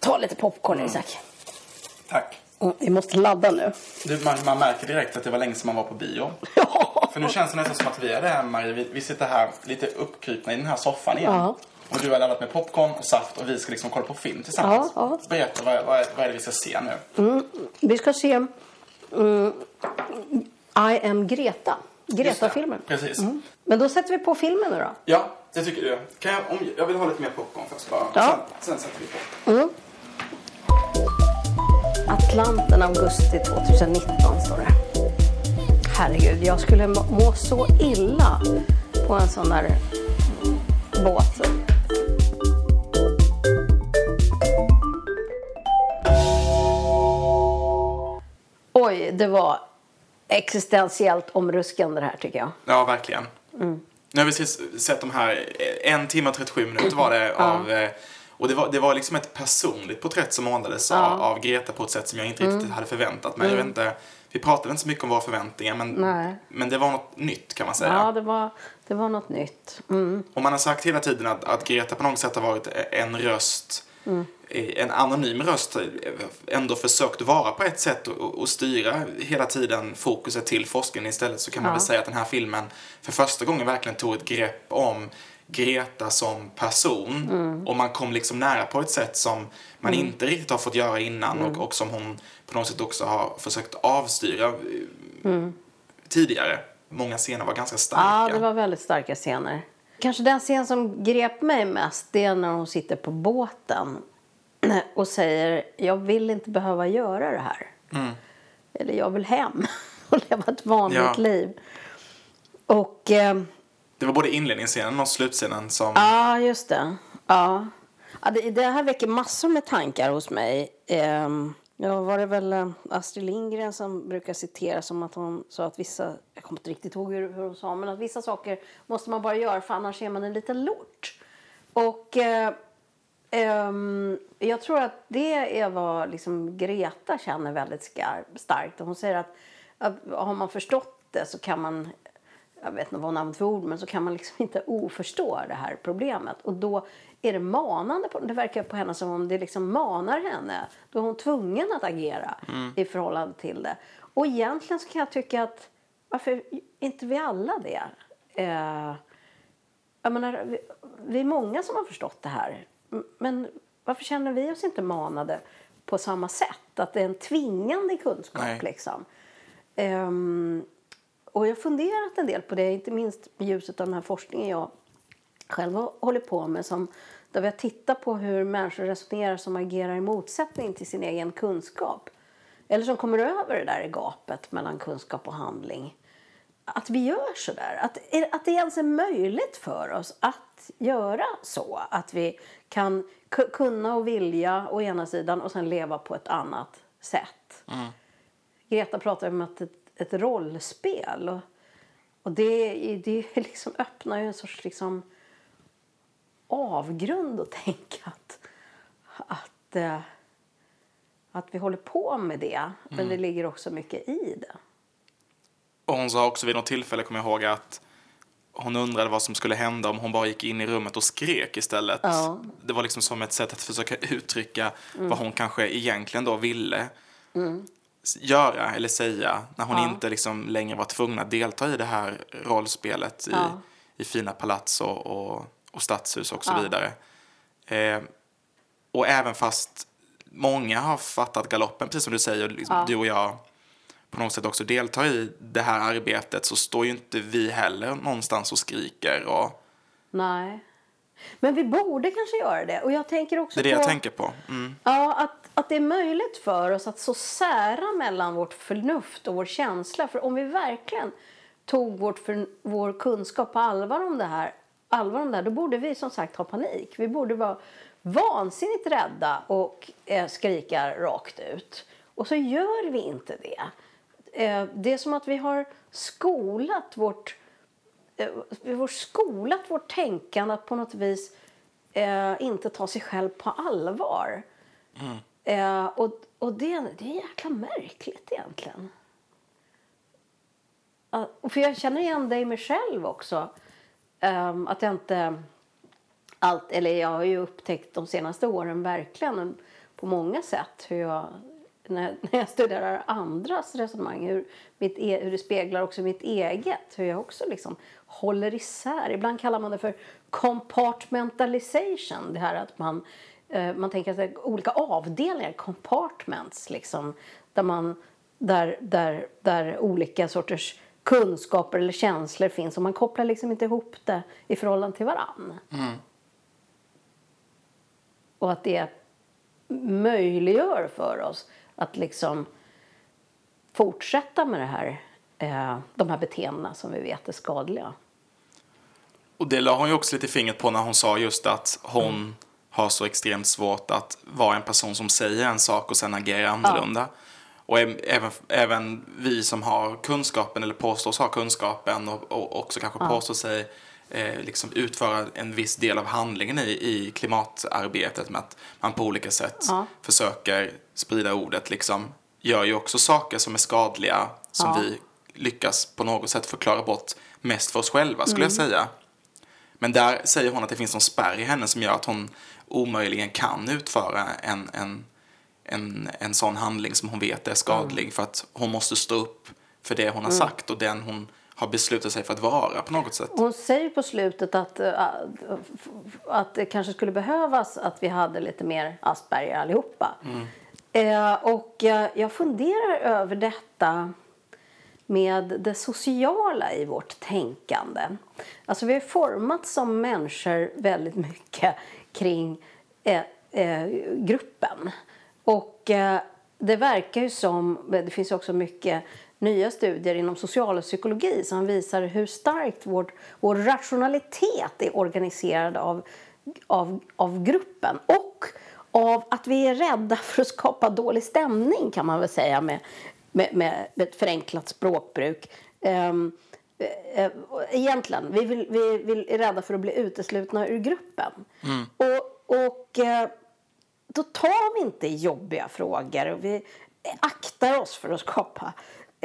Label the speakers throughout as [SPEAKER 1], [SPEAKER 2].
[SPEAKER 1] Ta lite popcorn Isak.
[SPEAKER 2] Tack.
[SPEAKER 1] Mm, vi måste ladda nu.
[SPEAKER 2] Du, man, man märker direkt att det var länge sedan man var på bio.
[SPEAKER 1] Ja.
[SPEAKER 2] För nu känns det nästan som att vi är det här Marie. Vi, vi sitter här lite uppkrypna i den här soffan igen.
[SPEAKER 1] Ja.
[SPEAKER 2] Och du har laddat med popcorn och saft och vi ska liksom kolla på film tillsammans.
[SPEAKER 1] Ja, ja.
[SPEAKER 2] Berätta, vad, vad, är, vad är det vi ska se nu?
[SPEAKER 1] Vi ska se mm, I am Greta. Greta-filmen.
[SPEAKER 2] Precis.
[SPEAKER 1] Men då sätter vi på filmen nu då.
[SPEAKER 2] Ja, det tycker du. Kan jag, om, jag vill ha lite mer popcorn först bara.
[SPEAKER 1] Ja.
[SPEAKER 2] Sen, sen sätter vi på.
[SPEAKER 1] Atlanten augusti 2019 står det. Herregud, jag skulle må så illa på en sån där båt. Oj, det var existentiellt omruskande det här tycker jag.
[SPEAKER 2] Ja, verkligen. Nu har vi ses- sett de här, en timme och 37 minuter var det av, eh, och det var, det var liksom ett personligt porträtt som målades av, av Greta på ett sätt som jag inte riktigt hade förväntat mig. Jag vet inte, vi pratade inte så mycket om våra förväntningar men,
[SPEAKER 1] Nej.
[SPEAKER 2] men det var något nytt kan man säga.
[SPEAKER 1] Ja, det var, det var något nytt. Mm.
[SPEAKER 2] Och man har sagt hela tiden att, att Greta på något sätt har varit en röst, eh, en anonym röst, ändå försökt vara på ett sätt och, och styra hela tiden fokuset till forskningen istället så kan man
[SPEAKER 1] Ja.
[SPEAKER 2] väl säga att den här filmen för första gången verkligen tog ett grepp om Greta som person och man kom liksom nära på ett sätt som man inte riktigt har fått göra innan och, och som hon på något sätt också har försökt avstyra eh, tidigare. Många scener var ganska starka.
[SPEAKER 1] Ja, det var väldigt starka scener. Kanske den scen som grep mig mest det är när hon sitter på båten och säger jag vill inte behöva göra det här. Eller jag vill hem och leva ett vanligt
[SPEAKER 2] Ja.
[SPEAKER 1] liv. Och eh,
[SPEAKER 2] Det var både inledningsscenen och slutscenen som...
[SPEAKER 1] ja, just det. Ja. Ja, det, det här väcker massor med tankar hos mig. Ehm, ja, var det väl eh, Astrid Lindgren som brukar citera som att hon sa att vissa, jag kommer inte riktigt ihåg hur, hur hon sa, men att vissa saker måste man bara göra för annars är man en liten lort. Och eh, eh, jag tror att det är vad liksom Greta känner väldigt skar, starkt. Och hon säger att, att har man förstått det så kan man jag vet inte vad hon använder för ord, men så kan man liksom inte oförstå det här problemet. Och då är det manande, på, det verkar på henne som om det liksom manar henne. Då är hon tvungen att agera i förhållande till det. Och egentligen så kan jag tycka att varför inte vi alla det? Eh, jag menar, vi, vi är många som har förstått det här. Men varför känner vi oss inte manade på samma sätt? Att det är en tvingande kunskap
[SPEAKER 2] Nej.
[SPEAKER 1] liksom. Ehm, och jag har funderat en del på det, inte minst i ljuset av den här forskningen jag själv hållit på med. Som, där vi har tittat på hur människor resonerar som agerar i motsättning till sin egen kunskap. Eller som kommer över det där gapet mellan kunskap och handling. Att vi gör så där. Att, att det ens är möjligt för oss att göra så. Att vi kan ku- kunna och vilja å ena sidan och sen leva på ett annat sätt. Greta pratar om att ett, ett rollspel. Och, och det, det liksom öppnar ju en sorts liksom avgrund att tänka att, att, eh, att vi håller på med det. Men det ligger också mycket i det.
[SPEAKER 2] Och hon sa också vid något tillfälle, kommer jag ihåg, att hon undrade vad som skulle hända om hon bara gick in i rummet och skrek istället.
[SPEAKER 1] Ja.
[SPEAKER 2] Det var liksom som ett sätt att försöka uttrycka vad hon kanske egentligen då ville s- göra eller säga när hon
[SPEAKER 1] Ja.
[SPEAKER 2] inte liksom längre var tvungen att delta i det här rollspelet i,
[SPEAKER 1] Ja.
[SPEAKER 2] i fina palats och, och, och stadshus och så
[SPEAKER 1] Ja.
[SPEAKER 2] vidare. Eh, och även fast många har fattat galoppen, precis som du säger, liksom,
[SPEAKER 1] Ja.
[SPEAKER 2] du och jag på något sätt också deltar i det här arbetet så står ju inte vi heller någonstans och skriker. Och
[SPEAKER 1] Nej. Men vi borde kanske göra det. Och jag tänker också
[SPEAKER 2] det är det
[SPEAKER 1] på...
[SPEAKER 2] jag tänker på. Mm.
[SPEAKER 1] Ja, att, att det är möjligt för oss att så sära mellan vårt förnuft och vår känsla. För om vi verkligen tog vårt för, vår kunskap på allvar om det här, allvar om det här, då borde vi som sagt ha panik. Vi borde vara vansinnigt rädda och eh, skrika rakt ut. Och så gör vi inte det. Eh, det är som att vi har skolat vårt eh, vi har skolat vårt tänkande att på något vis eh, inte ta sig själv på allvar. Eh, och och det, det är jäkla märkligt egentligen. För jag känner igen dig mig själv också. Um, att jag inte... allt, eller jag har ju upptäckt de senaste åren verkligen på många sätt hur jag när, när jag studerar andras resonemang hur, mitt, e, hur det speglar också mitt eget. Hur jag också liksom håller isär. Ibland kallar man det för compartmentalization. Det här att man, eh, man tänker att det är olika avdelningar, compartments, liksom, där, man, där, där, där olika sorters kunskaper eller känslor finns och man kopplar liksom inte ihop det i förhållande till varann.
[SPEAKER 2] Mm.
[SPEAKER 1] Och att det möjliggör för oss att liksom fortsätta med det här, eh, de här beteendena som vi vet är skadliga.
[SPEAKER 2] Och det la hon ju också lite fingret på när hon sa just att hon mm. har så extremt svårt att vara en person som säger en sak och sen agerar annorlunda. Ja. Och även, även vi som har kunskapen eller påstås ha kunskapen och, och också kanske ja. påstår sig eh, liksom utföra en viss del av handlingen i, i klimatarbetet med att man på olika sätt ja. försöker sprida ordet liksom gör ju också saker som är skadliga som ja. vi lyckas på något sätt förklara bort mest för oss själva skulle mm. jag säga. Men där säger hon att det finns någon spärr i henne som gör att hon omöjligen kan utföra en, en, en, en sån handling som hon vet är skadlig mm. för att hon måste stå upp för det hon har mm. sagt och den hon har beslutat sig för att vara på något sätt.
[SPEAKER 1] Hon säger på slutet att, äh, att det kanske skulle behövas att vi hade lite mer Asperger allihopa. Mm. Eh, och jag funderar över detta med det sociala i vårt tänkande. Alltså vi har formats som människor väldigt mycket kring eh, eh, gruppen. Och eh, det verkar ju som, det finns också mycket nya studier inom socialpsykologi som visar hur starkt vår, vår rationalitet är organiserad av, av, av gruppen. Och av att vi är rädda för att skapa dålig stämning kan man väl säga med, med, med ett förenklat språkbruk. Um, egentligen, vi, vill, vi vill, är rädda för att bli uteslutna ur gruppen. Mm. Och, och då tar vi inte jobbiga frågor och vi aktar oss för att skapa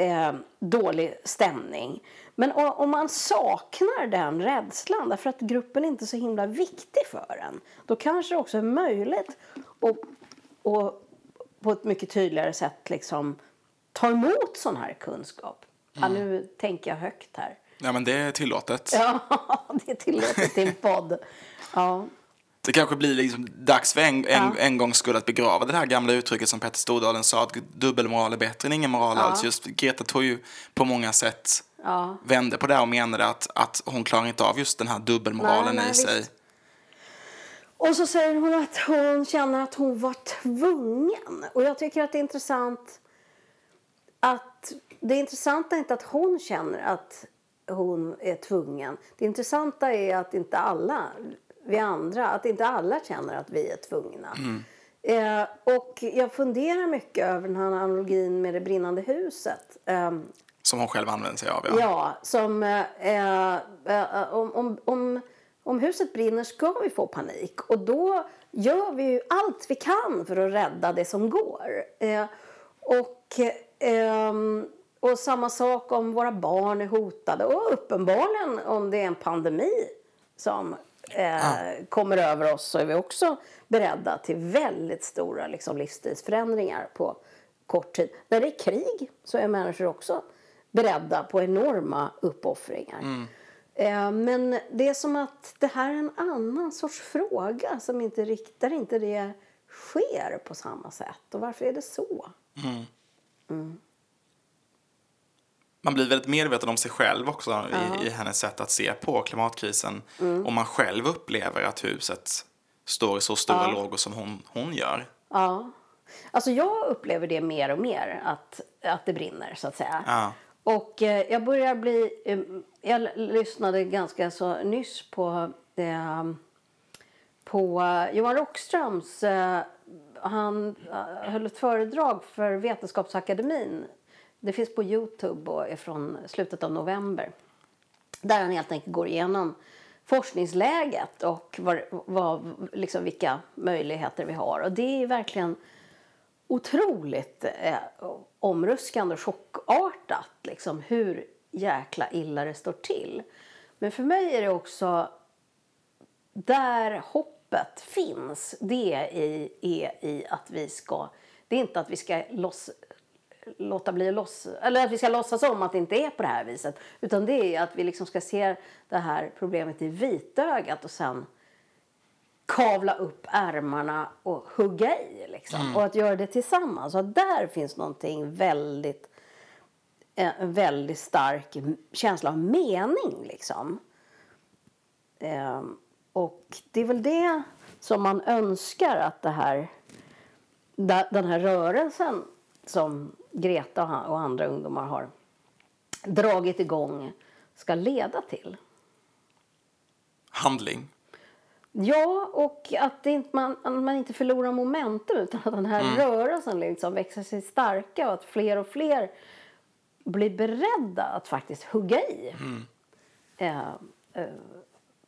[SPEAKER 1] uh, dålig stämning. Men om man saknar den rädslan därför att gruppen inte är så himla viktig för en då kanske det också är möjligt att, att på ett mycket tydligare sätt liksom ta emot sån här kunskap. Mm. Ja, nu tänker jag högt här.
[SPEAKER 2] Ja, men det är tillåtet.
[SPEAKER 1] Ja, det är tillåtet i en podd. Ja.
[SPEAKER 2] Det kanske blir liksom dags för en, en, ja. en gångs skull att begrava det här gamla uttrycket som Petter Stordalen sa att dubbelmoral är bättre än ingen moral ja. alls. Just Greta tog ju på många sätt ja. vände på det och menade att, att hon klarar inte av just den här dubbelmoralen nej, nej, i sig. Visst.
[SPEAKER 1] Och så säger hon att hon känner att hon var tvungen. Och jag tycker att det är intressant att det intressanta är inte att hon känner att hon är tvungen. Det intressanta är att inte alla, vi andra, att inte alla känner att vi är tvungna. Mm. Eh, och jag funderar mycket över den här analogin med det brinnande huset. Eh,
[SPEAKER 2] som hon själv använder sig av,
[SPEAKER 1] ja. Ja, som eh, eh, om, om, om, om huset brinner ska vi få panik. Och då gör vi ju allt vi kan för att rädda det som går. Eh, och, ehm, och samma sak om våra barn är hotade. Och uppenbarligen om det är en pandemi som eh, ah. kommer över oss så är vi också beredda till väldigt stora liksom, livsstilsförändringar på kort tid. När det är krig så är människor också beredda på enorma uppoffringar. Mm. Eh, men det är som att det här är en annan sorts fråga som inte riktar inte det sker på samma sätt. Och varför är det så?
[SPEAKER 2] Mm. Mm. Man blir väldigt medveten om sig själv också ja. i, i hennes sätt att se på klimatkrisen. Mm. Om man själv upplever att huset står i så stora ja. lågor som hon, hon gör.
[SPEAKER 1] Ja. Alltså jag upplever det mer och mer, att, att det brinner så att säga.
[SPEAKER 2] Ja.
[SPEAKER 1] Och eh, jag börjar bli... Eh, jag lyssnade ganska så nyss på, eh, på Johan Rockströms... Eh, han eh, höll ett föredrag för Vetenskapsakademin. Det finns på Youtube och är från slutet av november. Där han helt enkelt går igenom forskningsläget och var, var, liksom vilka möjligheter vi har. Och det är verkligen otroligt eh, omruskande och chockartat liksom, hur jäkla illa det står till. Men för mig är det också där hoppet finns, det är i, är i att vi ska... Det är inte att vi ska loss, låta bli att loss, eller att vi ska låtsas om att det inte är på det här viset. Utan det är att vi liksom ska se det här problemet i vitögat och sen kavla upp ärmarna och hugga i. Liksom. Och att göra det tillsammans. Så att där finns någonting väldigt en väldigt stark känsla av mening. Liksom. Ehm, och det är väl det som man önskar att det här, den här rörelsen som Greta och andra ungdomar har dragit igång ska leda till.
[SPEAKER 2] Handling.
[SPEAKER 1] Ja, och att inte, man, man inte förlorar momentum utan att den här mm. rörelsen liksom växer sig starka och att fler och fler blir beredda att faktiskt hugga i. Mm. Eh, eh,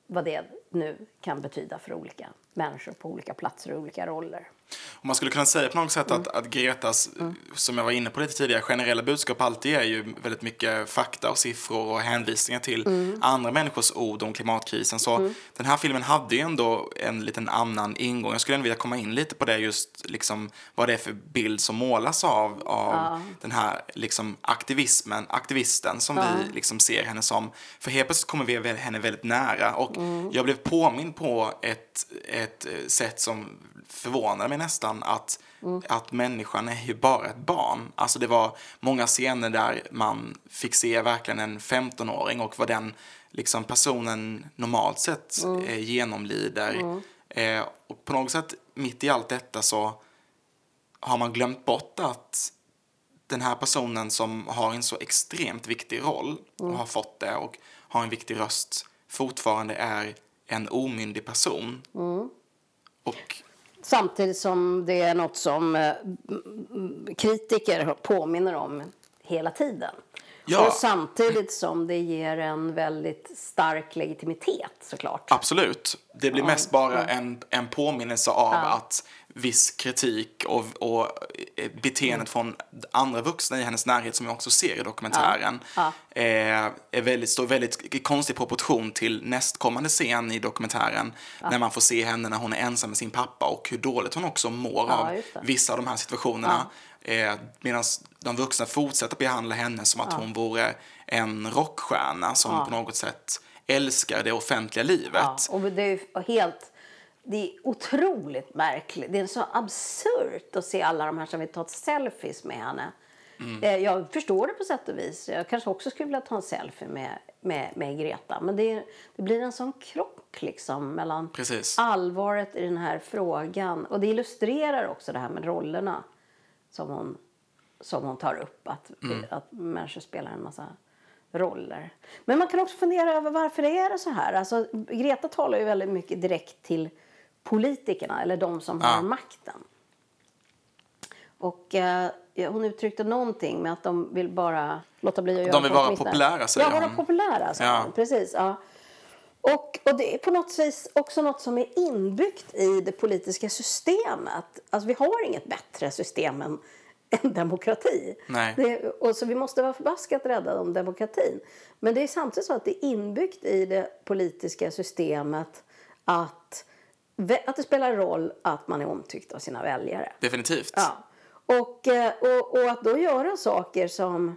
[SPEAKER 1] vad det nu kan betyda för olika människor på olika platser och olika roller.
[SPEAKER 2] Och man skulle kunna säga på något sätt mm. att, att Gretas, mm. som jag var inne på lite tidigare, generella budskap alltid är ju väldigt mycket fakta och siffror och hänvisningar till mm. andra människors ord om klimatkrisen. Så mm. den här filmen hade ju ändå en liten annan ingång. Jag skulle ändå vilja komma in lite på det just liksom vad det är för bild som målas av, av ja. den här liksom aktivismen, aktivisten som ja. vi liksom ser henne som. För helt plötsligt kommer vi henne väldigt nära och mm. jag blev påmind på ett, ett sätt som förvånade mig nästan att, mm. att människan är ju bara ett barn. Alltså det var många scener där man fick se verkligen en 15-åring och vad den liksom personen normalt sett mm. eh, genomlider. Mm. Eh, och på något sätt mitt i allt detta så har man glömt bort att den här personen som har en så extremt viktig roll och mm. har fått det och har en viktig röst fortfarande är en omyndig person. Mm.
[SPEAKER 1] Och Samtidigt som det är något som eh, kritiker påminner om hela tiden. Ja. Och samtidigt som det ger en väldigt stark legitimitet såklart.
[SPEAKER 2] Absolut. Det blir mest bara en, en påminnelse av ja. att viss kritik och, och eh, beteendet mm. från andra vuxna i hennes närhet som vi också ser i dokumentären ja. Ja. Eh, är väldigt, står väldigt i konstig proportion till nästkommande scen i dokumentären ja. när man får se henne när hon är ensam med sin pappa och hur dåligt hon också mår av vissa av de här situationerna. Eh, Medan de vuxna fortsätter behandla henne som att hon vore en rockstjärna som på något sätt älskar det offentliga livet.
[SPEAKER 1] och det är helt det är otroligt märkligt. Det är så absurt att se alla de här som vill ta selfies med henne. Mm. Eh, jag förstår det på sätt och vis. Jag kanske också skulle vilja ta en selfie med, med, med Greta. Men det, det blir en sån krock liksom mellan Precis. allvaret i den här frågan. Och det illustrerar också det här med rollerna som hon, som hon tar upp. Att, mm. att människor spelar en massa roller. Men man kan också fundera över varför det är så här. Alltså, Greta talar ju väldigt mycket direkt till politikerna eller de som ja. har makten. Och eh, hon uttryckte någonting med att de vill bara låta bli att göra
[SPEAKER 2] De vill vara populära säger
[SPEAKER 1] Ja, vara populära säger ja. Precis, ja. Och, och det är på något vis också något som är inbyggt i det politiska systemet. Alltså vi har inget bättre system än, än demokrati.
[SPEAKER 2] Nej.
[SPEAKER 1] Det, och så vi måste vara förbaskat rädda om demokratin. Men det är samtidigt så att det är inbyggt i det politiska systemet att att det spelar roll att man är omtyckt av sina väljare.
[SPEAKER 2] Definitivt.
[SPEAKER 1] Ja. Och, eh, och, och att då göra saker som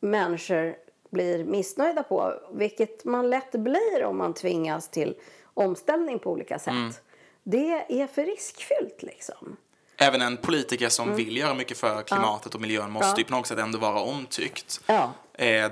[SPEAKER 1] människor blir missnöjda på, vilket man lätt blir om man tvingas till omställning på olika sätt. Mm. Det är för riskfyllt liksom.
[SPEAKER 2] Även en politiker som mm. vill göra mycket för klimatet ja. och miljön måste ja. ju på något sätt ändå vara omtyckt.
[SPEAKER 1] Ja.
[SPEAKER 2] Eh,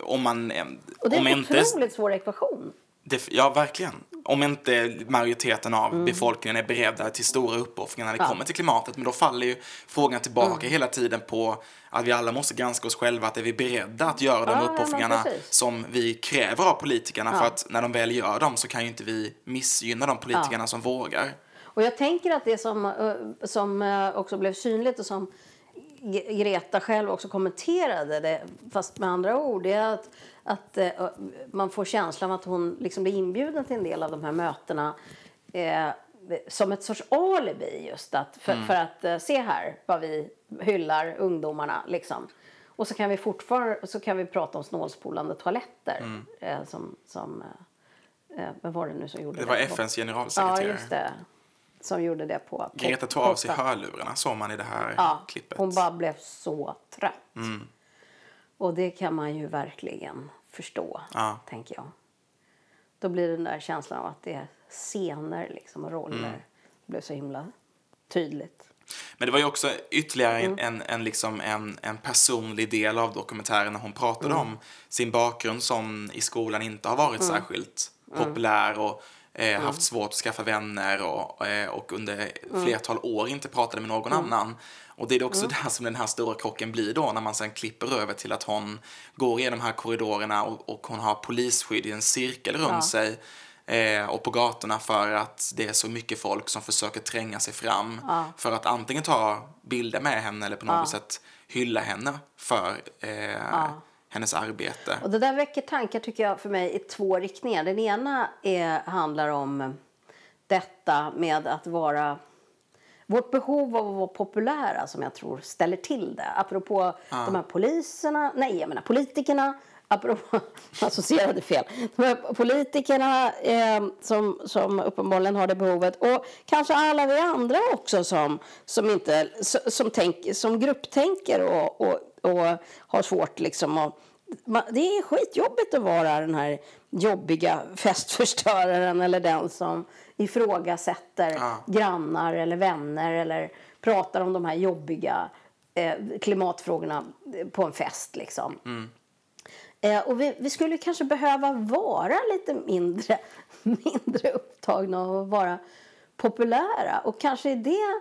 [SPEAKER 2] om man...
[SPEAKER 1] och det är en otroligt inte... svår ekvation.
[SPEAKER 2] Det, ja, verkligen om inte majoriteten av mm. befolkningen är beredda till stora uppoffringar när det ja. kommer till klimatet. Men då faller ju frågan tillbaka mm. hela tiden på att vi alla måste granska oss själva. Att är vi beredda att göra de ja, uppoffringarna ja, som vi kräver av politikerna? För att när de väl gör dem så kan ju inte vi missgynna de politikerna som vågar.
[SPEAKER 1] Och jag tänker att det som, som också blev synligt och som Greta själv också kommenterade det, fast med andra ord, det är att att eh, man får känslan att hon liksom blir inbjuden till en del av de här mötena eh, som ett sorts alibi just att, för, mm. för att eh, se här vad vi hyllar ungdomarna liksom. Och så kan vi fortfarande så kan vi prata om snålspolande toaletter mm. eh, som, som Eh, vem var det nu som gjorde det?
[SPEAKER 2] Det var FNs
[SPEAKER 1] Ja,
[SPEAKER 2] generalsekreterare.
[SPEAKER 1] just det. Som gjorde det på...
[SPEAKER 2] Greta tog av sig hörlurarna, såg man i det här
[SPEAKER 1] Ja,
[SPEAKER 2] klippet.
[SPEAKER 1] hon bara blev så trött.
[SPEAKER 2] Mm.
[SPEAKER 1] Och det kan man ju verkligen förstå,
[SPEAKER 2] Ja.
[SPEAKER 1] tänker jag. Då blir den där känslan av att det är scener liksom, och roller.
[SPEAKER 2] Mm.
[SPEAKER 1] Det blev så himla tydligt.
[SPEAKER 2] Men det var ju också ytterligare
[SPEAKER 1] Mm.
[SPEAKER 2] en, en, liksom en, en personlig del av dokumentären när hon pratade
[SPEAKER 1] Mm.
[SPEAKER 2] om sin bakgrund som i skolan inte har varit särskilt
[SPEAKER 1] Mm.
[SPEAKER 2] populär och eh, haft svårt att skaffa vänner och, eh, och under
[SPEAKER 1] Mm.
[SPEAKER 2] flertal år inte pratade med någon annan. Och det är också där som den här stora krocken blir då när man sen klipper över till att hon går igenom de här korridorerna och, och hon har polisskydd i en cirkel runt
[SPEAKER 1] Ja.
[SPEAKER 2] sig eh, och på gatorna för att det är så mycket folk som försöker tränga sig fram för att antingen ta bilder med henne eller på något sätt hylla henne för eh, hennes arbete.
[SPEAKER 1] Och det där väcker tankar tycker jag för mig i två riktningar. Den ena är, handlar om detta med att vara vårt behov av att vara populära som jag tror ställer till det. Apropå de här poliserna, nej jag menar politikerna, apropå, associerade fel. De här politikerna eh, som, som uppenbarligen har det behovet och kanske alla vi andra också som, som, inte, som, tänk, som grupptänker och, och, och har svårt liksom att det är skitjobbigt att vara den här jobbiga festförstöraren eller den som ifrågasätter
[SPEAKER 2] Ja.
[SPEAKER 1] grannar eller vänner eller pratar om de här jobbiga eh, klimatfrågorna på en fest. Liksom. Eh, och vi, vi skulle kanske behöva vara lite mindre, mindre upptagna av att vara populära. Och kanske är det...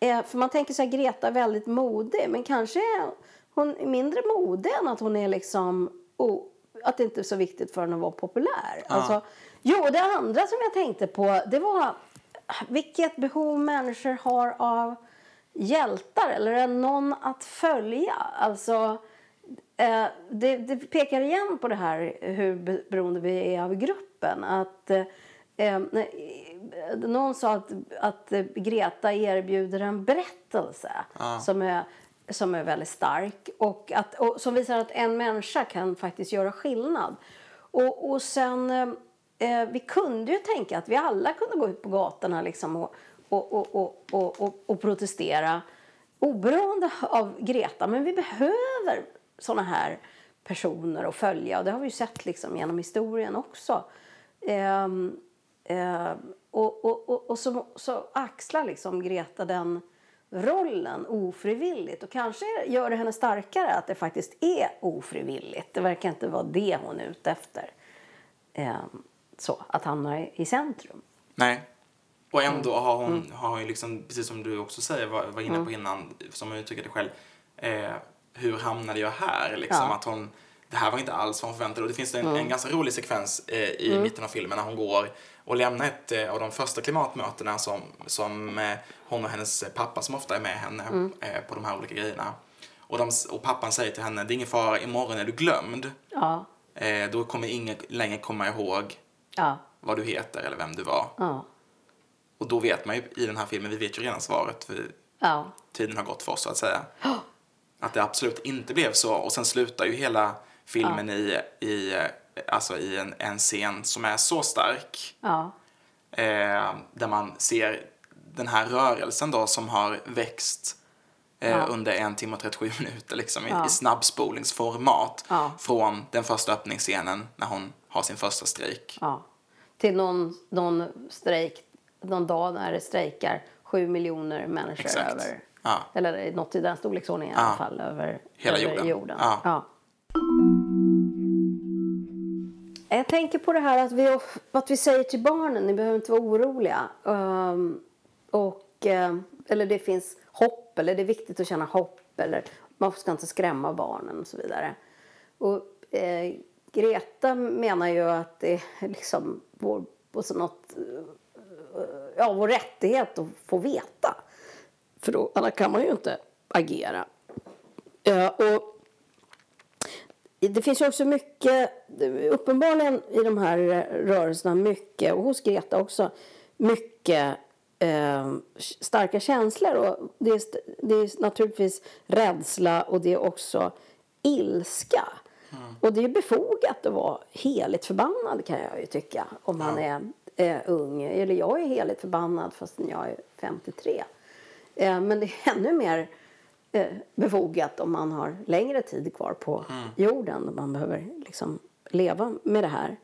[SPEAKER 1] Eh, för man tänker sig Greta är väldigt modig, men kanske är hon mindre modig än att hon är liksom... Oh, att det inte är så viktigt för henne att vara populär. Alltså, jo, det andra som jag tänkte på, det var vilket behov människor har av hjältar eller någon att följa. Alltså, eh, det, det pekar igen på det här hur be- beroende vi är av gruppen. Att, eh, någon sa att, att Greta erbjuder en berättelse som, är, som är väldigt stark och, att, och som visar att en människa kan faktiskt göra skillnad. Och, och sen, Eh, vi kunde ju tänka att vi alla kunde gå ut på gatorna liksom och, och, och, och, och, och, och protestera oberoende av Greta. Men vi behöver såna här personer att följa och det har vi ju sett liksom genom historien också. Ehm, ehm, och och, och, och så, så axlar liksom Greta den rollen ofrivilligt och kanske gör det henne starkare att det faktiskt är ofrivilligt. Det verkar inte vara det hon är ute efter. Ehm, så, att hamna i, i centrum.
[SPEAKER 2] Nej. Och ändå
[SPEAKER 1] Mm.
[SPEAKER 2] har hon, har hon ju liksom, precis som du också säger, var, var inne på innan, som hon uttrycker det själv, eh, hur hamnade jag här? Liksom,
[SPEAKER 1] Ja. Mm.
[SPEAKER 2] att hon, det här var inte alls vad hon förväntade Och det finns en, en ganska rolig sekvens eh, i mitten av filmen när hon går och lämnar ett eh, av de första klimatmötena som, som eh, hon och hennes pappa som ofta är med henne
[SPEAKER 1] Mm.
[SPEAKER 2] eh, på de här olika grejerna. Och, de, och pappan säger till henne, det är ingen fara, imorgon är du glömd.
[SPEAKER 1] Ja,
[SPEAKER 2] Eh, då kommer ingen längre komma ihåg
[SPEAKER 1] ja,
[SPEAKER 2] vad du heter eller vem du var.
[SPEAKER 1] ja.
[SPEAKER 2] Och då vet man ju i den här filmen, vi vet ju redan svaret för
[SPEAKER 1] ja.
[SPEAKER 2] tiden har gått för oss så att säga. Att det absolut inte blev så. Och sen slutar ju hela filmen i, i, alltså i en, en scen som är så stark. Eh, där man ser den här rörelsen då som har växt eh,
[SPEAKER 1] Ja.
[SPEAKER 2] under en timme och 37 minuter liksom, i,
[SPEAKER 1] Ja.
[SPEAKER 2] i snabbspolningsformat.
[SPEAKER 1] Ja.
[SPEAKER 2] Från den första öppningsscenen när hon har sin första strejk.
[SPEAKER 1] Ja. Till någon, någon strejk, någon dag när det strejkar sju miljoner människor
[SPEAKER 2] Exakt.
[SPEAKER 1] över,
[SPEAKER 2] Ja.
[SPEAKER 1] eller något i den storleksordningen i
[SPEAKER 2] Ja.
[SPEAKER 1] alla fall, över
[SPEAKER 2] Hela
[SPEAKER 1] över
[SPEAKER 2] jorden. Ja.
[SPEAKER 1] Jag tänker på det här att vi, att vi säger till barnen, ni behöver inte vara oroliga. Ehm, och, ehm, eller det finns hopp, eller det är viktigt att känna hopp, eller man ska inte skrämma barnen och så vidare. Och eh, Greta menar ju att det är liksom vår, så något, ja, vår rättighet att få veta. För då, annars kan man ju inte agera. Ja, och det finns ju också mycket, uppenbarligen i de här rörelserna, mycket, och hos Greta också, mycket eh, starka känslor. Och det, är, det är naturligtvis rädsla och det är också ilska. Och det är befogat att vara heligt förbannad kan jag ju tycka om man är eh, ung. Eller jag är heligt förbannad fast jag är 53. Eh, men det är ännu mer eh, befogat om man har längre tid kvar på jorden. Man behöver liksom leva med det här.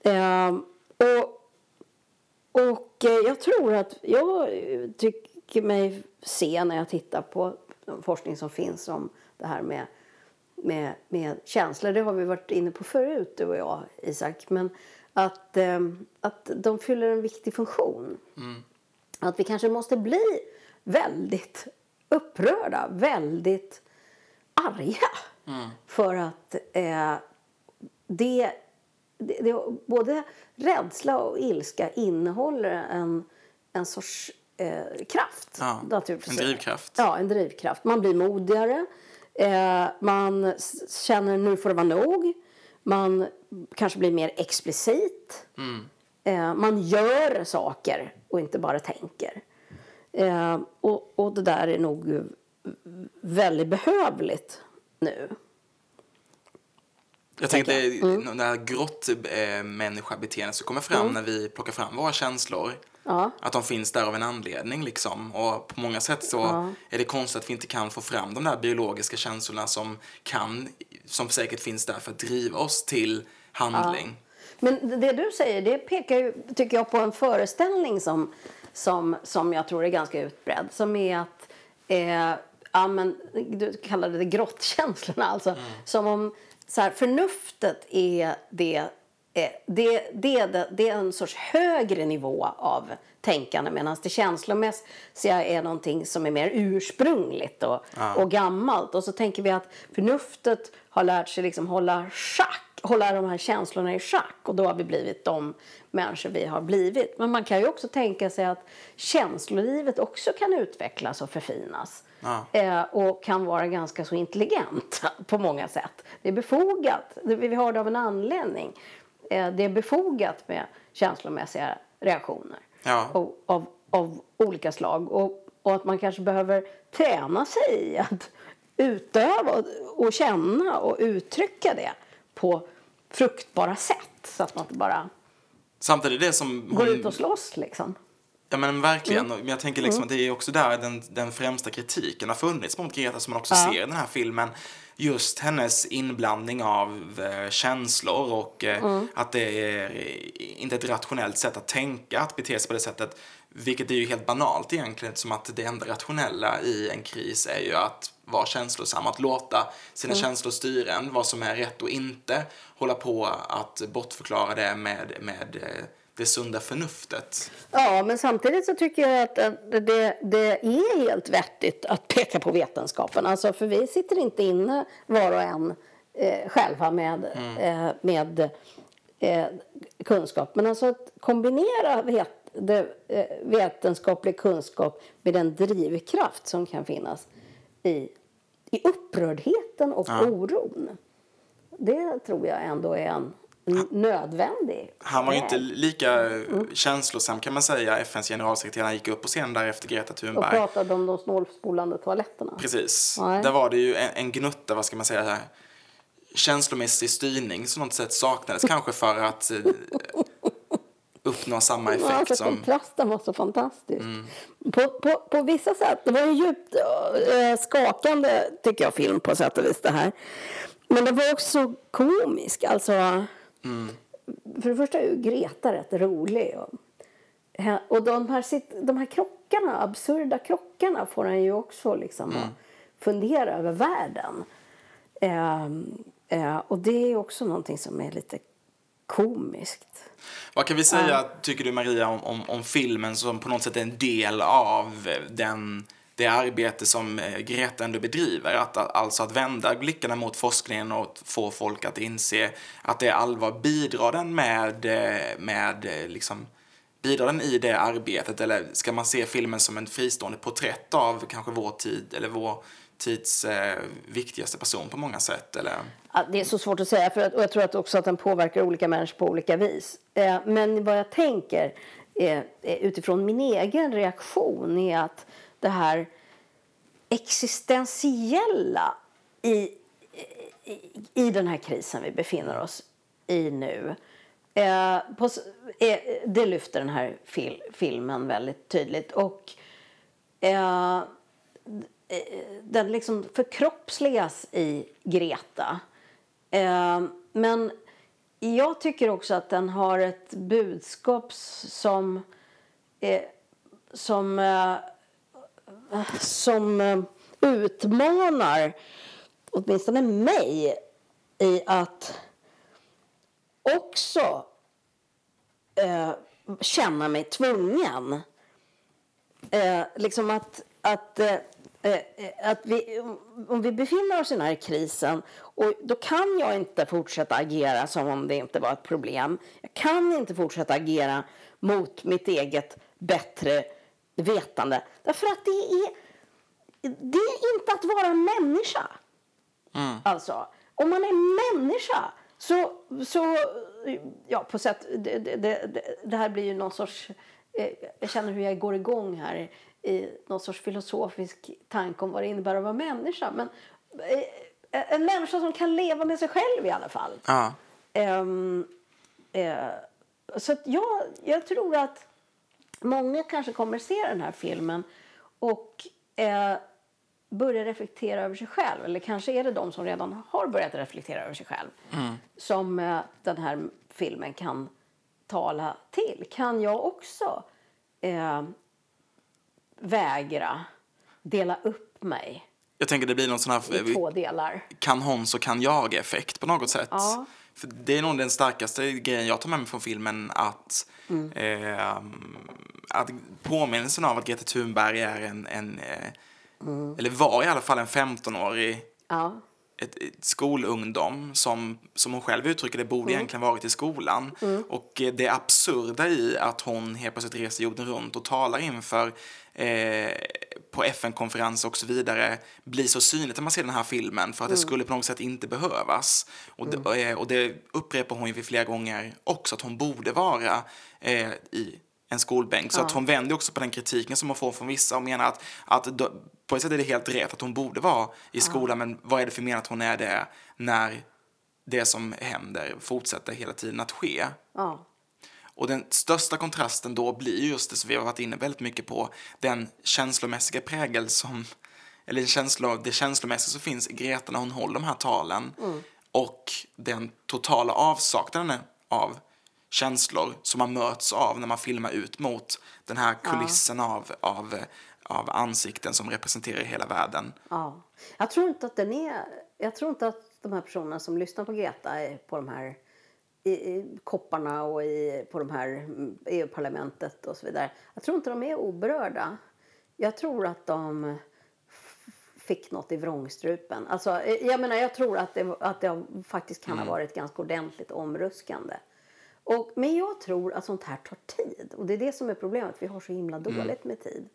[SPEAKER 1] Eh, och och eh, jag tror att jag tycker mig se när jag tittar på forskning som finns om det här med, med, med känslor. Det har vi varit inne på förut, du och jag, Isak. Men att, eh, att de fyller en viktig funktion. Att vi kanske måste bli väldigt upprörda, väldigt arga. För att eh, det, det, det, både rädsla och ilska innehåller en, en sorts eh, kraft.
[SPEAKER 2] Ja, en drivkraft.
[SPEAKER 1] Ja, en drivkraft. Man blir modigare. Eh, man känner nu får det vara nog. Man kanske blir mer explicit. Eh, man gör saker och inte bara tänker. Eh, och, och det där är nog eh, väldigt behövligt nu.
[SPEAKER 2] Jag tänkte
[SPEAKER 1] Tänker
[SPEAKER 2] det här grottmänniskabeteendet som kommer fram när vi plockar fram våra känslor.
[SPEAKER 1] Ja.
[SPEAKER 2] Att de finns där av en anledning liksom. Och på många sätt så är det konstigt att vi inte kan få fram de där biologiska känslorna som kan, som säkert finns där för att driva oss till handling.
[SPEAKER 1] Men det du säger det pekar ju, tycker jag på en föreställning som, som, som jag tror är ganska utbredd. Som är att, eh, ja, men, du kallade det grottkänslorna. Alltså, Som om så här, förnuftet är det, det, det, det, det är en sorts högre nivå av tänkande medan det känslomässiga är någonting som är mer ursprungligt och, och gammalt. Och så tänker vi att förnuftet har lärt sig liksom hålla schack hålla de här känslorna i schack och då har vi blivit de människor vi har blivit. Men man kan ju också tänka sig att känslolivet också kan utvecklas och förfinas.
[SPEAKER 2] Ja.
[SPEAKER 1] Eh, och kan vara ganska så intelligent på många sätt. Det är befogat. Vi har det av en anledning. Eh, det är befogat med känslomässiga reaktioner
[SPEAKER 2] Ja.
[SPEAKER 1] av, av, av olika slag. Och, och att man kanske behöver träna sig i att utöva och, och känna och uttrycka det på fruktbara sätt. Så att man inte bara
[SPEAKER 2] Samtidigt det som
[SPEAKER 1] går
[SPEAKER 2] hon-
[SPEAKER 1] ut och slåss liksom.
[SPEAKER 2] Ja men verkligen.
[SPEAKER 1] Mm.
[SPEAKER 2] Jag tänker liksom att det är också där den, den främsta kritiken har funnits mot Greta som man också
[SPEAKER 1] Ja.
[SPEAKER 2] ser i den här filmen. Just hennes inblandning av eh, känslor och eh,
[SPEAKER 1] Mm.
[SPEAKER 2] att det är inte ett rationellt sätt att tänka att bete sig på det sättet. Vilket är ju helt banalt egentligen som att det enda rationella i en kris är ju att vara känslosam, att låta sina
[SPEAKER 1] Mm.
[SPEAKER 2] känslor styra en, vad som är rätt och inte hålla på att bortförklara det med, med eh, det sunda förnuftet.
[SPEAKER 1] Ja, men samtidigt så tycker jag att det, det är helt vettigt att peka på vetenskapen. Alltså, för vi sitter inte inne var och en eh, själva med, eh, med eh, kunskap. Men alltså att kombinera vet, det, eh, vetenskaplig kunskap med den drivkraft som kan finnas i, i upprördheten och oron. Det tror jag ändå är en nödvändig
[SPEAKER 2] Han var ju inte lika
[SPEAKER 1] Mm.
[SPEAKER 2] känslosam kan man säga, FNs generalsekreterare. Gick upp på scenen där efter Greta
[SPEAKER 1] och
[SPEAKER 2] Thunberg.
[SPEAKER 1] pratade om de snålspolande toaletterna.
[SPEAKER 2] Precis.
[SPEAKER 1] Nej.
[SPEAKER 2] Där var det ju en, en gnutta, vad ska man säga, här, känslomässig styrning som något sätt saknades kanske för att eh, uppnå samma effekt
[SPEAKER 1] Ja, alltså,
[SPEAKER 2] som... Mm.
[SPEAKER 1] Kontrasten var så fantastisk. På, på, på vissa sätt, det var en djupt äh, skakande tycker jag film på sätt och vis det här. Men det var också komisk. Alltså,
[SPEAKER 2] Mm.
[SPEAKER 1] För det första är ju Greta rätt rolig. Och, och de här, de här krockarna, absurda krockarna får en ju också liksom
[SPEAKER 2] Mm.
[SPEAKER 1] fundera över världen. Ehm, eh, och det är också någonting som är lite komiskt.
[SPEAKER 2] Vad kan vi säga, tycker du Maria, om, om, om filmen som på något sätt är en del av den, det arbete som eh, Greta ändå bedriver? Att, alltså att vända blickarna mot forskningen och få folk att inse att det är allvar. Bidrar den med, eh, med eh, liksom, bidrar den i det arbetet eller ska man se filmen som en fristående porträtt av kanske vår tid eller vår tids eh, viktigaste person på många sätt? Eller?
[SPEAKER 1] Ja, det är så svårt att säga, för att, och jag tror att också att den påverkar olika människor på olika vis. Eh, men vad jag tänker eh, eh, utifrån min egen reaktion är att det här existentiella i, i, i den här krisen vi befinner oss i nu. Eh, på, eh, det lyfter den här fil, filmen väldigt tydligt. Och eh, den liksom förkroppsligas i Greta. Eh, men jag tycker också att den har ett budskap som, eh, som, eh, som eh, utmanar åtminstone mig i att också eh, känna mig tvungen. Eh, liksom att, att, eh, eh att vi, om vi befinner oss i den här krisen och då kan jag inte fortsätta agera som om det inte var ett problem. Jag kan inte fortsätta agera mot mitt eget bättre vetande. Därför att det är, det är inte att vara människa. Mm. Alltså, om man är människa så, så ja, på sätt, det, det, det, det här blir ju någon sorts, eh, jag känner hur jag går igång här i någon sorts filosofisk tanke om vad det innebär att vara människa. Men eh, en människa som kan leva med sig själv i alla fall.
[SPEAKER 2] Ja.
[SPEAKER 1] Um, uh, så jag, jag tror att många kanske kommer se den här filmen och uh, börja reflektera över sig själv. Eller kanske är det de som redan har börjat reflektera över sig själv mm. som eh, den här filmen kan tala till. Kan jag också eh, vägra dela upp mig
[SPEAKER 2] jag tänker det blir någon sån här...
[SPEAKER 1] I två delar.
[SPEAKER 2] Kan hon så kan jag-effekt på något sätt.
[SPEAKER 1] Ja.
[SPEAKER 2] För det är nog den starkaste grejen jag tar med mig från filmen att, mm. eh, att påminnelsen av att Greta Thunberg är en, en Mm. Eller var i alla fall en 15-årig
[SPEAKER 1] ja.
[SPEAKER 2] ett, ett skolungdom som, som hon själv uttrycker det, borde mm. egentligen varit i skolan.
[SPEAKER 1] Mm.
[SPEAKER 2] Och eh, det absurda i att hon helt plötsligt reser jorden runt och talar inför eh, på FN-konferenser och så vidare blir så synligt när man ser den här filmen för att det mm. skulle på något sätt inte behövas. Och det, mm. eh, och det upprepar hon ju flera gånger också att hon borde vara eh, i en skolbänk. Så ja. att hon vänder också på den kritiken som hon får från vissa och menar att, att då, på ett sätt är det helt rätt att hon borde vara i skolan, ja. men vad är det för mening att hon är det när det som händer fortsätter hela tiden att ske?
[SPEAKER 1] Ja.
[SPEAKER 2] Och den största kontrasten då blir just det som vi har varit inne väldigt mycket på, den känslomässiga prägel som, eller känslo, det känslomässiga som finns i Greta när hon håller de här talen
[SPEAKER 1] mm.
[SPEAKER 2] och den totala avsaknaden av känslor som man möts av när man filmar ut mot den här kulissen ja. av, av, av ansikten som representerar hela världen.
[SPEAKER 1] Ja. Jag tror inte att den är... Jag tror inte att de här personerna som lyssnar på Greta är på de här i, i kopparna och i, på de här EU-parlamentet och så vidare. Jag tror inte de är oberörda. Jag tror att de fick något i vrångstrupen. Alltså, jag menar, jag tror att det, att det faktiskt kan mm. ha varit ganska ordentligt omruskande. Och, men jag tror att sånt här tar tid. Och det är det som är problemet. Vi har så himla mm. dåligt med tid.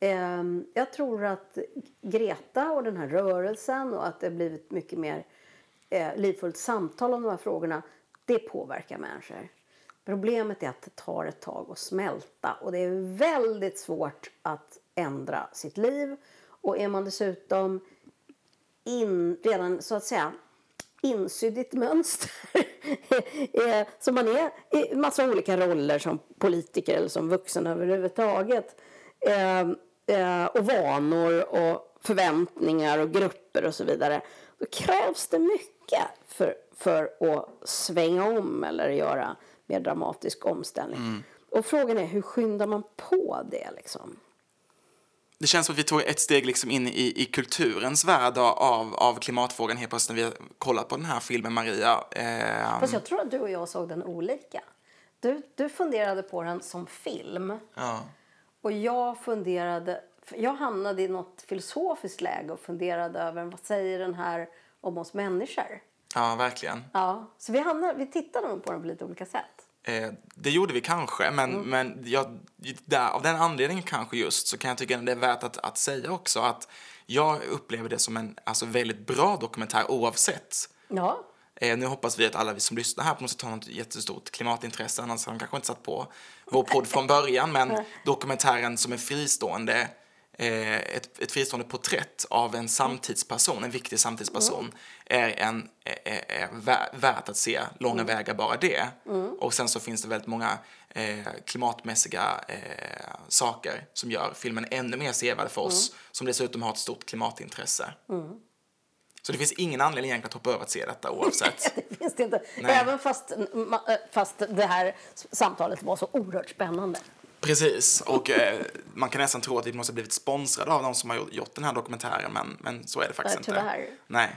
[SPEAKER 1] Um, jag tror att Greta och den här rörelsen och att det har blivit mycket mer eh, livfullt samtal om de här frågorna. Det påverkar människor. Problemet är att det tar ett tag att smälta och det är väldigt svårt att ändra sitt liv. Och är man dessutom in, redan så att säga insydd i ett mönster. Så man är i massa olika roller som politiker eller som vuxen överhuvudtaget. Ehm, eh, och vanor och förväntningar och grupper och så vidare. Då krävs det mycket för, för att svänga om eller göra mer dramatisk omställning.
[SPEAKER 2] Mm.
[SPEAKER 1] Och frågan är hur skyndar man på det liksom?
[SPEAKER 2] det känns som att vi tog ett steg liksom in i, i kulturens värld av, av klimatfrågan helt plötsligt när vi kollat på den här filmen, Maria.
[SPEAKER 1] Eh, Fast jag tror att du och jag såg den olika. Du, du funderade på den som film.
[SPEAKER 2] Ja.
[SPEAKER 1] Och jag funderade... Jag hamnade i något filosofiskt läge och funderade över vad säger den här om oss människor.
[SPEAKER 2] Ja, verkligen.
[SPEAKER 1] Ja, så vi, hamnade, vi tittade nog på den på lite olika sätt.
[SPEAKER 2] Eh, det gjorde vi kanske, men, mm. men jag, där, av den anledningen kanske just så kan jag tycka att det är värt att, att säga också att jag upplever det som en alltså, väldigt bra dokumentär oavsett.
[SPEAKER 1] Ja.
[SPEAKER 2] Eh, nu hoppas vi att alla vi som lyssnar här på något sätt har något jättestort klimatintresse, annars har de kanske inte satt på vår podd från början, men dokumentären som är fristående ett, ett fristående porträtt av en samtidsperson, en viktig samtidsperson, är, en, är, är vä- värt att se långa vägar bara det. Och sen så finns det väldigt många eh, klimatmässiga eh, saker som gör filmen ännu mer sevärd för oss, som dessutom har ett stort klimatintresse. Så det finns ingen anledning egentligen att hoppa över att se detta oavsett.
[SPEAKER 1] Det finns det inte.
[SPEAKER 2] Nej.
[SPEAKER 1] Även fast, fast det här samtalet var så oerhört spännande.
[SPEAKER 2] Precis, och eh, man kan nästan tro att vi måste ha blivit sponsrade av de som har gjort, den här dokumentären, men, men så är det faktiskt inte.
[SPEAKER 1] tyvärr.
[SPEAKER 2] Nej.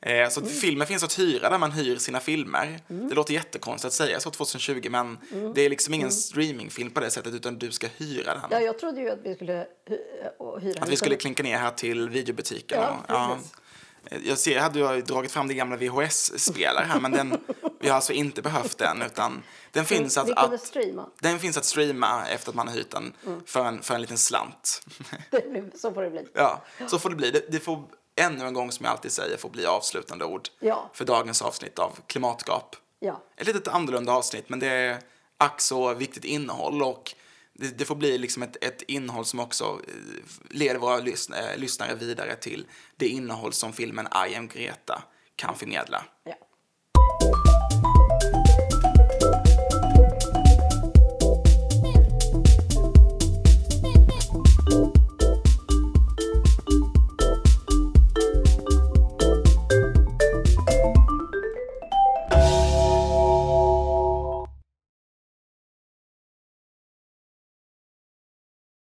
[SPEAKER 2] Eh, så filmen finns att hyra där man hyr sina filmer. Det låter jättekonstigt att säga så 2020, men det är liksom ingen streamingfilm på det sättet, utan du ska hyra den.
[SPEAKER 1] Ja, jag trodde ju att vi skulle hyra
[SPEAKER 2] Att vi skulle klinka ner här till videobutiken.
[SPEAKER 1] Ja,
[SPEAKER 2] och, ja.
[SPEAKER 1] precis.
[SPEAKER 2] Jag ser, jag hade ju dragit fram din gamla VHS-spelare här, men den, vi har alltså inte behövt den, utan den finns att, att, den finns att streama efter att man har hyrt den för, en, för en liten slant.
[SPEAKER 1] Blir- Så får det bli.
[SPEAKER 2] ja, så får det bli. Det, det får ännu en gång, som jag alltid säger, får bli avslutande ord
[SPEAKER 1] Ja.
[SPEAKER 2] för dagens avsnitt av Klimatgap.
[SPEAKER 1] Ja.
[SPEAKER 2] Ett litet annorlunda avsnitt, men det är ack så viktigt innehåll och det, det får bli liksom ett, ett innehåll som också eh, leder våra lyssn- eh, lyssnare vidare till det innehåll som filmen I am Greta kan förmedla.
[SPEAKER 1] ja.